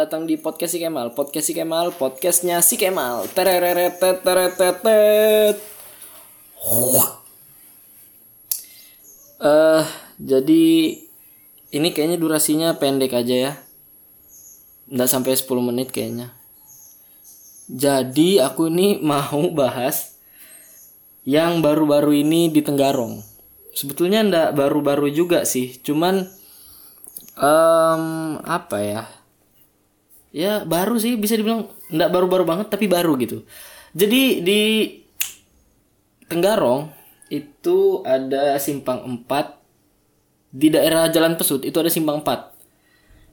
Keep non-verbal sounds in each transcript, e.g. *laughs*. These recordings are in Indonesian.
datang di podcast si Kemal. Podcast si Kemal, podcastnya si Kemal. Eh, jadi ini kayaknya durasinya pendek aja ya. Nggak sampai 10 menit kayaknya. Jadi aku ini *laughs* mau bahas yang baru-baru ini di Tenggarong. Sebetulnya ndak baru-baru juga sih, cuman em apa ya? Ya baru sih bisa dibilang ndak baru-baru banget tapi baru gitu. Jadi di Tenggarong itu ada simpang 4 di daerah Jalan Pesut itu ada simpang 4.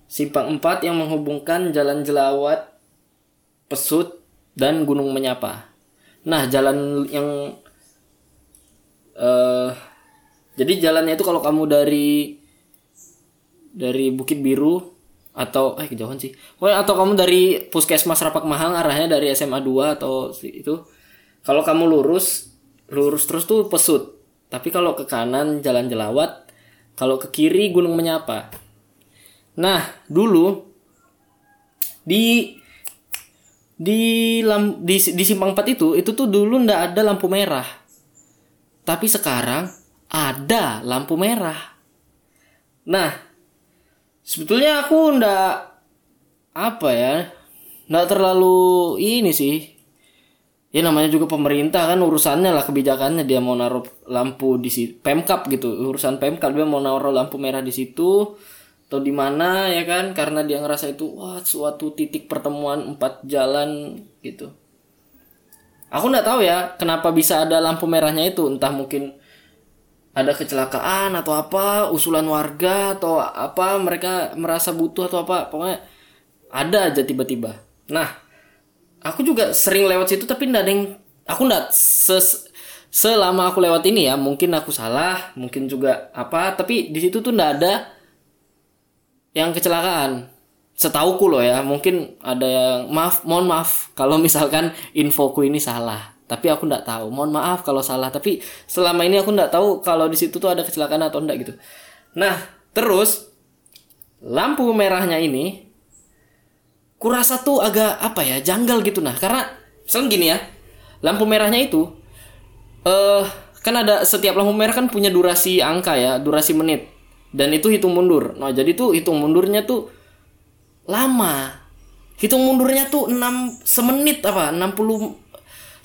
Simpang 4 yang menghubungkan Jalan Jelawat, Pesut dan Gunung Menyapa. Nah, jalan yang eh jadi jalannya itu kalau kamu dari dari Bukit Biru atau eh kejauhan sih. Pokoknya atau kamu dari Puskesmas Rapak Mahang arahnya dari SMA 2 atau itu. Kalau kamu lurus lurus terus tuh Pesut. Tapi kalau ke kanan Jalan Jelawat, kalau ke kiri Gunung Menyapa. Nah, dulu di di lam, di, di simpang 4 itu itu tuh dulu ndak ada lampu merah. Tapi sekarang ada lampu merah. Nah, sebetulnya aku ndak apa ya, ndak terlalu ini sih. Ya namanya juga pemerintah kan urusannya lah kebijakannya dia mau naruh lampu di situ, Pemkap gitu, urusan Pemkap dia mau naruh lampu merah di situ atau di mana ya kan karena dia ngerasa itu wah suatu titik pertemuan empat jalan gitu. Aku nggak tahu ya kenapa bisa ada lampu merahnya itu entah mungkin ada kecelakaan atau apa usulan warga atau apa mereka merasa butuh atau apa pokoknya ada aja tiba-tiba. Nah aku juga sering lewat situ tapi ndak ada yang aku ndak ses selama aku lewat ini ya mungkin aku salah mungkin juga apa tapi di situ tuh ndak ada yang kecelakaan setauku loh ya mungkin ada yang maaf mohon maaf kalau misalkan infoku ini salah tapi aku ndak tahu. Mohon maaf kalau salah. Tapi selama ini aku ndak tahu kalau di situ tuh ada kecelakaan atau enggak gitu. Nah terus lampu merahnya ini kurasa tuh agak apa ya janggal gitu. Nah karena misalnya gini ya lampu merahnya itu eh kan ada setiap lampu merah kan punya durasi angka ya durasi menit. Dan itu hitung mundur. Nah jadi tuh hitung mundurnya tuh lama. Hitung mundurnya tuh 6 semenit apa 60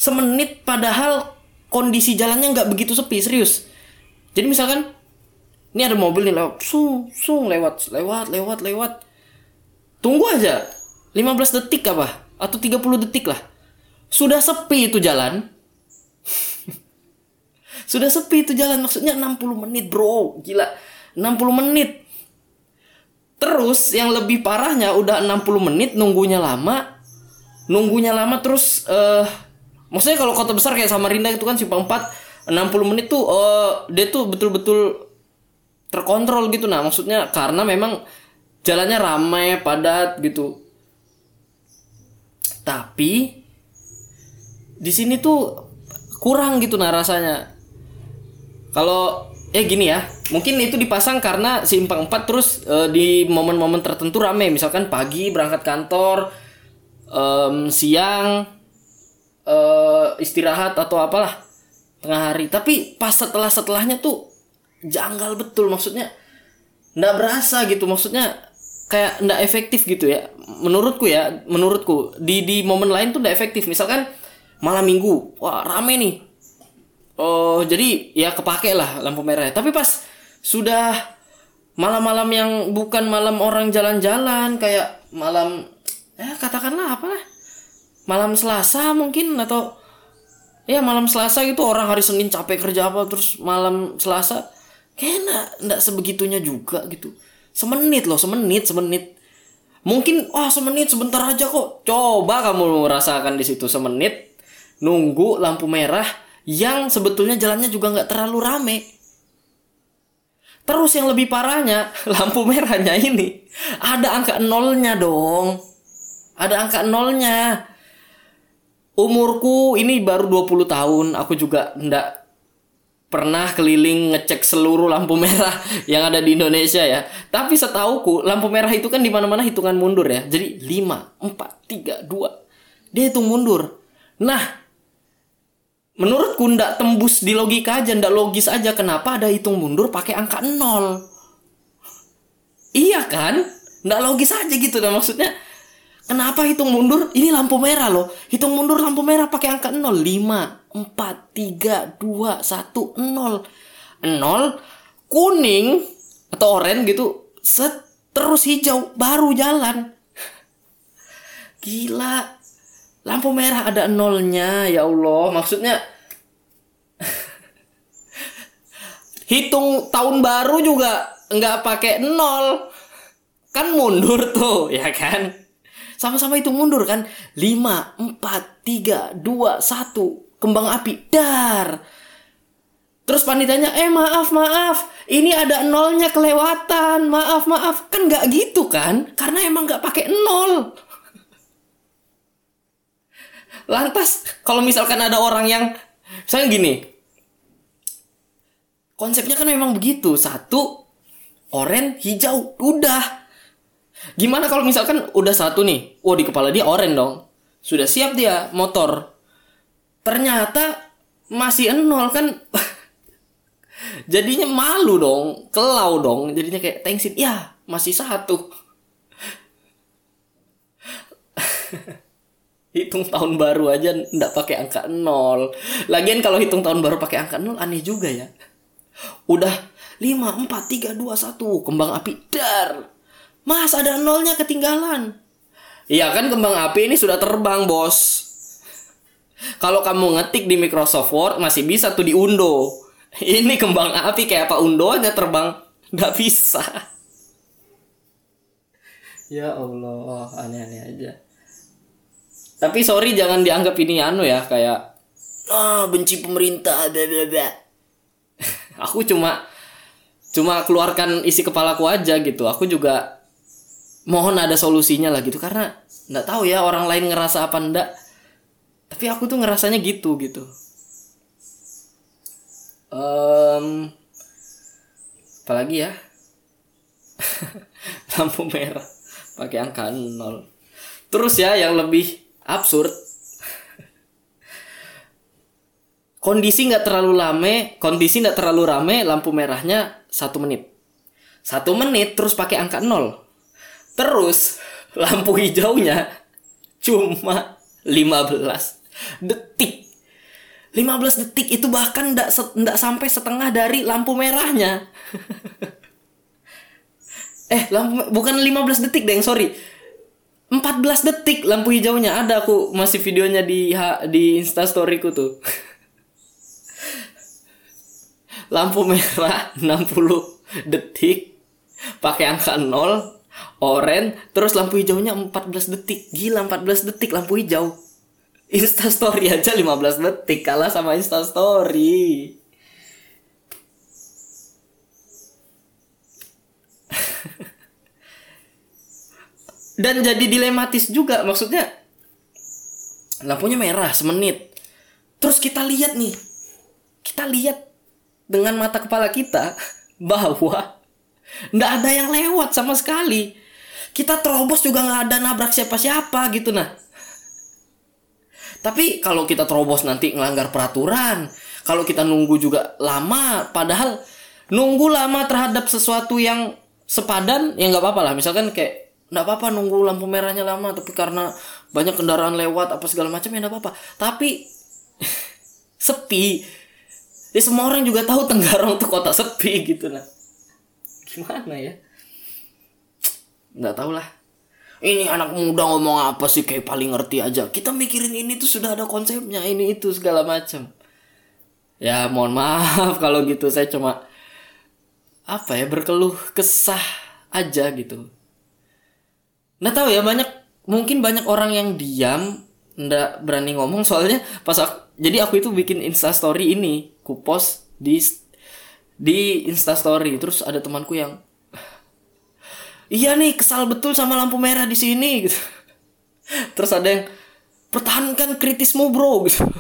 semenit padahal kondisi jalannya nggak begitu sepi serius. Jadi misalkan ini ada mobil nih lewat sung sung lewat lewat lewat lewat. Tunggu aja 15 detik apa? Atau 30 detik lah. Sudah sepi itu jalan. *laughs* Sudah sepi itu jalan maksudnya 60 menit bro. Gila 60 menit. Terus yang lebih parahnya udah 60 menit nunggunya lama. Nunggunya lama terus eh maksudnya kalau kota besar kayak Samarinda itu kan simpang 4 60 menit tuh eh dia tuh betul-betul terkontrol gitu. Nah maksudnya karena memang jalannya ramai padat gitu. Tapi di sini tuh kurang gitu nah rasanya. Kalau ya gini ya mungkin itu dipasang karena simpang 4 terus eh, di momen-momen tertentu rame. Misalkan pagi berangkat kantor em, siang eh, istirahat atau apalah tengah hari. Tapi pas setelah setelahnya tuh janggal betul maksudnya ndak berasa gitu. Maksudnya kayak ndak efektif gitu ya. Menurutku ya menurutku di di momen lain tuh ndak efektif. Misalkan malam minggu wah rame nih. Oh jadi ya kepake lah lampu merahnya tapi pas sudah malam-malam yang bukan malam orang jalan-jalan kayak malam ya katakanlah apa lah malam Selasa mungkin atau ya malam Selasa gitu orang hari Senin capek kerja apa terus malam Selasa kayak ndak sebegitunya juga gitu. Semenit loh semenit semenit. Mungkin wah semenit sebentar aja kok. Coba kamu rasakan di situ semenit nunggu lampu merah yang sebetulnya jalannya juga nggak terlalu rame. Terus yang lebih parahnya *laughs* lampu merahnya ini ada angka nolnya dong. Ada angka nolnya umurku ini baru 20 tahun aku juga ndak pernah keliling ngecek seluruh lampu merah *laughs* yang ada di Indonesia ya. Tapi setauku lampu merah itu kan di mana-mana hitungan mundur ya. Jadi 5, 4, 3, 2. Dia hitung mundur. Nah, menurutku ndak tembus di logika aja, ndak logis aja kenapa ada hitung mundur pakai angka 0. Iya kan? Ndak logis aja gitu dah maksudnya. Kenapa hitung mundur? Ini lampu merah loh. Hitung mundur lampu merah pakai angka 0. 5, 4, 3, 2, 1, 0. 0, kuning atau oranye gitu, set, terus hijau, baru jalan. Gila. Lampu merah ada nolnya, ya Allah. Maksudnya, hitung tahun baru juga nggak pakai nol. Kan mundur tuh, ya kan? Sama-sama hitung mundur kan? 5, 4, 3, 2, 1 kembang api. Dar. Terus panitanya eh maaf maaf. Ini ada nolnya kelewatan. Maaf maaf. Kan nggak gitu kan? Karena emang nggak pakai nol. Lantas kalau misalkan ada orang yang saya gini. Konsepnya kan memang begitu. Satu oren hijau. Udah gimana kalau misalkan udah satu nih oh di kepala dia oren dong. Sudah siap dia motor. Ternyata masih nol kan. *laughs* Jadinya malu dong kelau dong. Jadinya kayak thanksin ya masih satu. *laughs* Hitung tahun baru aja ndak pakai angka nol. Lagian kalau hitung tahun baru pakai angka nol aneh juga ya. Udah lima empat tiga dua satu. Kembang api dar mas ada nolnya ketinggalan iya kan kembang api ini sudah terbang bos kalau kamu ngetik di Microsoft Word masih bisa tuh diundo. *laughs* Ini kembang api kayak apa undonya terbang? Nggak bisa. Ya Allah, aneh-aneh aja. Tapi sorry jangan dianggap ini anu ya kayak ah benci pemerintah bla bla bla. *laughs* Aku cuma cuma keluarkan isi kepalaku aja gitu. Aku juga mohon ada solusinya lah gitu. Karena nggak tahu ya orang lain ngerasa apa ndak. Tapi aku tuh ngerasanya gitu gitu. Um, apalagi ya? *laughs* Lampu merah pakai angka nol. Terus ya yang lebih absurd *laughs* kondisi nggak terlalu rame kondisi nggak terlalu rame lampu merahnya satu menit. Satu menit terus pakai angka nol terus lampu hijaunya cuma 15 detik. 15 detik itu bahkan ndak ndak sampai setengah dari lampu merahnya. *laughs* Eh lampu bukan 15 detik deh sorry. 14 detik lampu hijaunya. Ada aku masih videonya di di instastoryku tuh. *laughs* Lampu merah *laughs* 60 detik pakai angka 0 orange terus lampu hijaunya 14 detik gila 14 detik lampu hijau Insta story aja 15 detik kalah sama Insta story. Dan jadi dilematis juga maksudnya lampunya merah semenit. Terus kita lihat nih. Kita lihat dengan mata kepala kita bahwa nggak ada yang lewat sama sekali. Kita terobos juga nggak ada nabrak siapa-siapa gitu nah tapi kalau kita terobos nanti ngelanggar peraturan, kalau kita nunggu juga lama, padahal nunggu lama terhadap sesuatu yang sepadan ya nggak apa-apa lah. Misalkan kayak nggak apa-apa nunggu lampu merahnya lama, tapi karena banyak kendaraan lewat apa segala macam ya nggak apa-apa. Tapi *laughs* sepi, ya semua orang juga tahu Tenggarong tuh kota sepi gitu nah. Gimana ya? Nggak tahu lah. Ini anak muda ngomong apa sih? Kayak paling ngerti aja. Kita mikirin ini tuh sudah ada konsepnya ini itu segala macam. Ya mohon maaf *laughs* kalau gitu. Saya cuma apa ya berkeluh kesah aja gitu. Nggak tahu ya banyak mungkin banyak orang yang diam ndak berani ngomong. Soalnya pas aku, jadi aku itu bikin instastory ini ku post di di instastory terus ada temanku yang iya nih kesal betul sama lampu merah di sini gitu. *laughs* Terus ada yang pertahankan kritismu bro gitu. *laughs*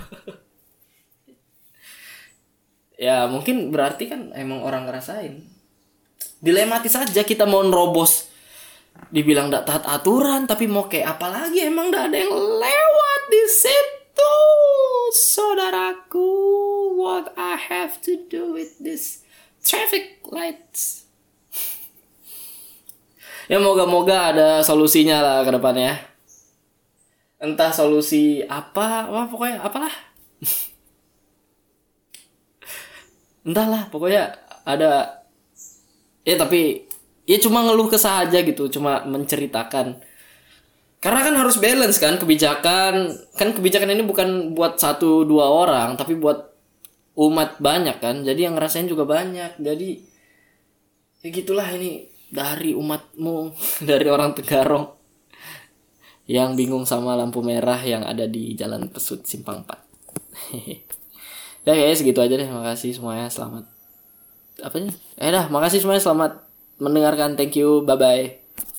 Ya mungkin berarti kan emang orang ngerasain. Dilematis aja kita mau nerobos dibilang tidak taat aturan tapi mau kayak apa lagi? Emang tidak ada yang lewat di situ saudaraku. What I have to do with this traffic lights. Ya moga-moga ada solusinya lah ke depannya entah solusi apa wah pokoknya apalah. *laughs* Entahlah pokoknya ada ya tapi ya cuma ngeluh kesah aja gitu cuma menceritakan. Karena kan harus balance kan kebijakan kan kebijakan ini bukan buat satu dua orang tapi buat umat banyak kan jadi yang ngerasain juga banyak. Jadi ya gitulah ini dari umatmu *laughs* dari orang Tegarong yang bingung sama lampu merah yang ada di Jalan Pesut Simpang 4 *laughs* ya kayaknya segitu aja deh. Makasih semuanya selamat. Apa ya eh dah makasih semuanya selamat mendengarkan. Thank you bye bye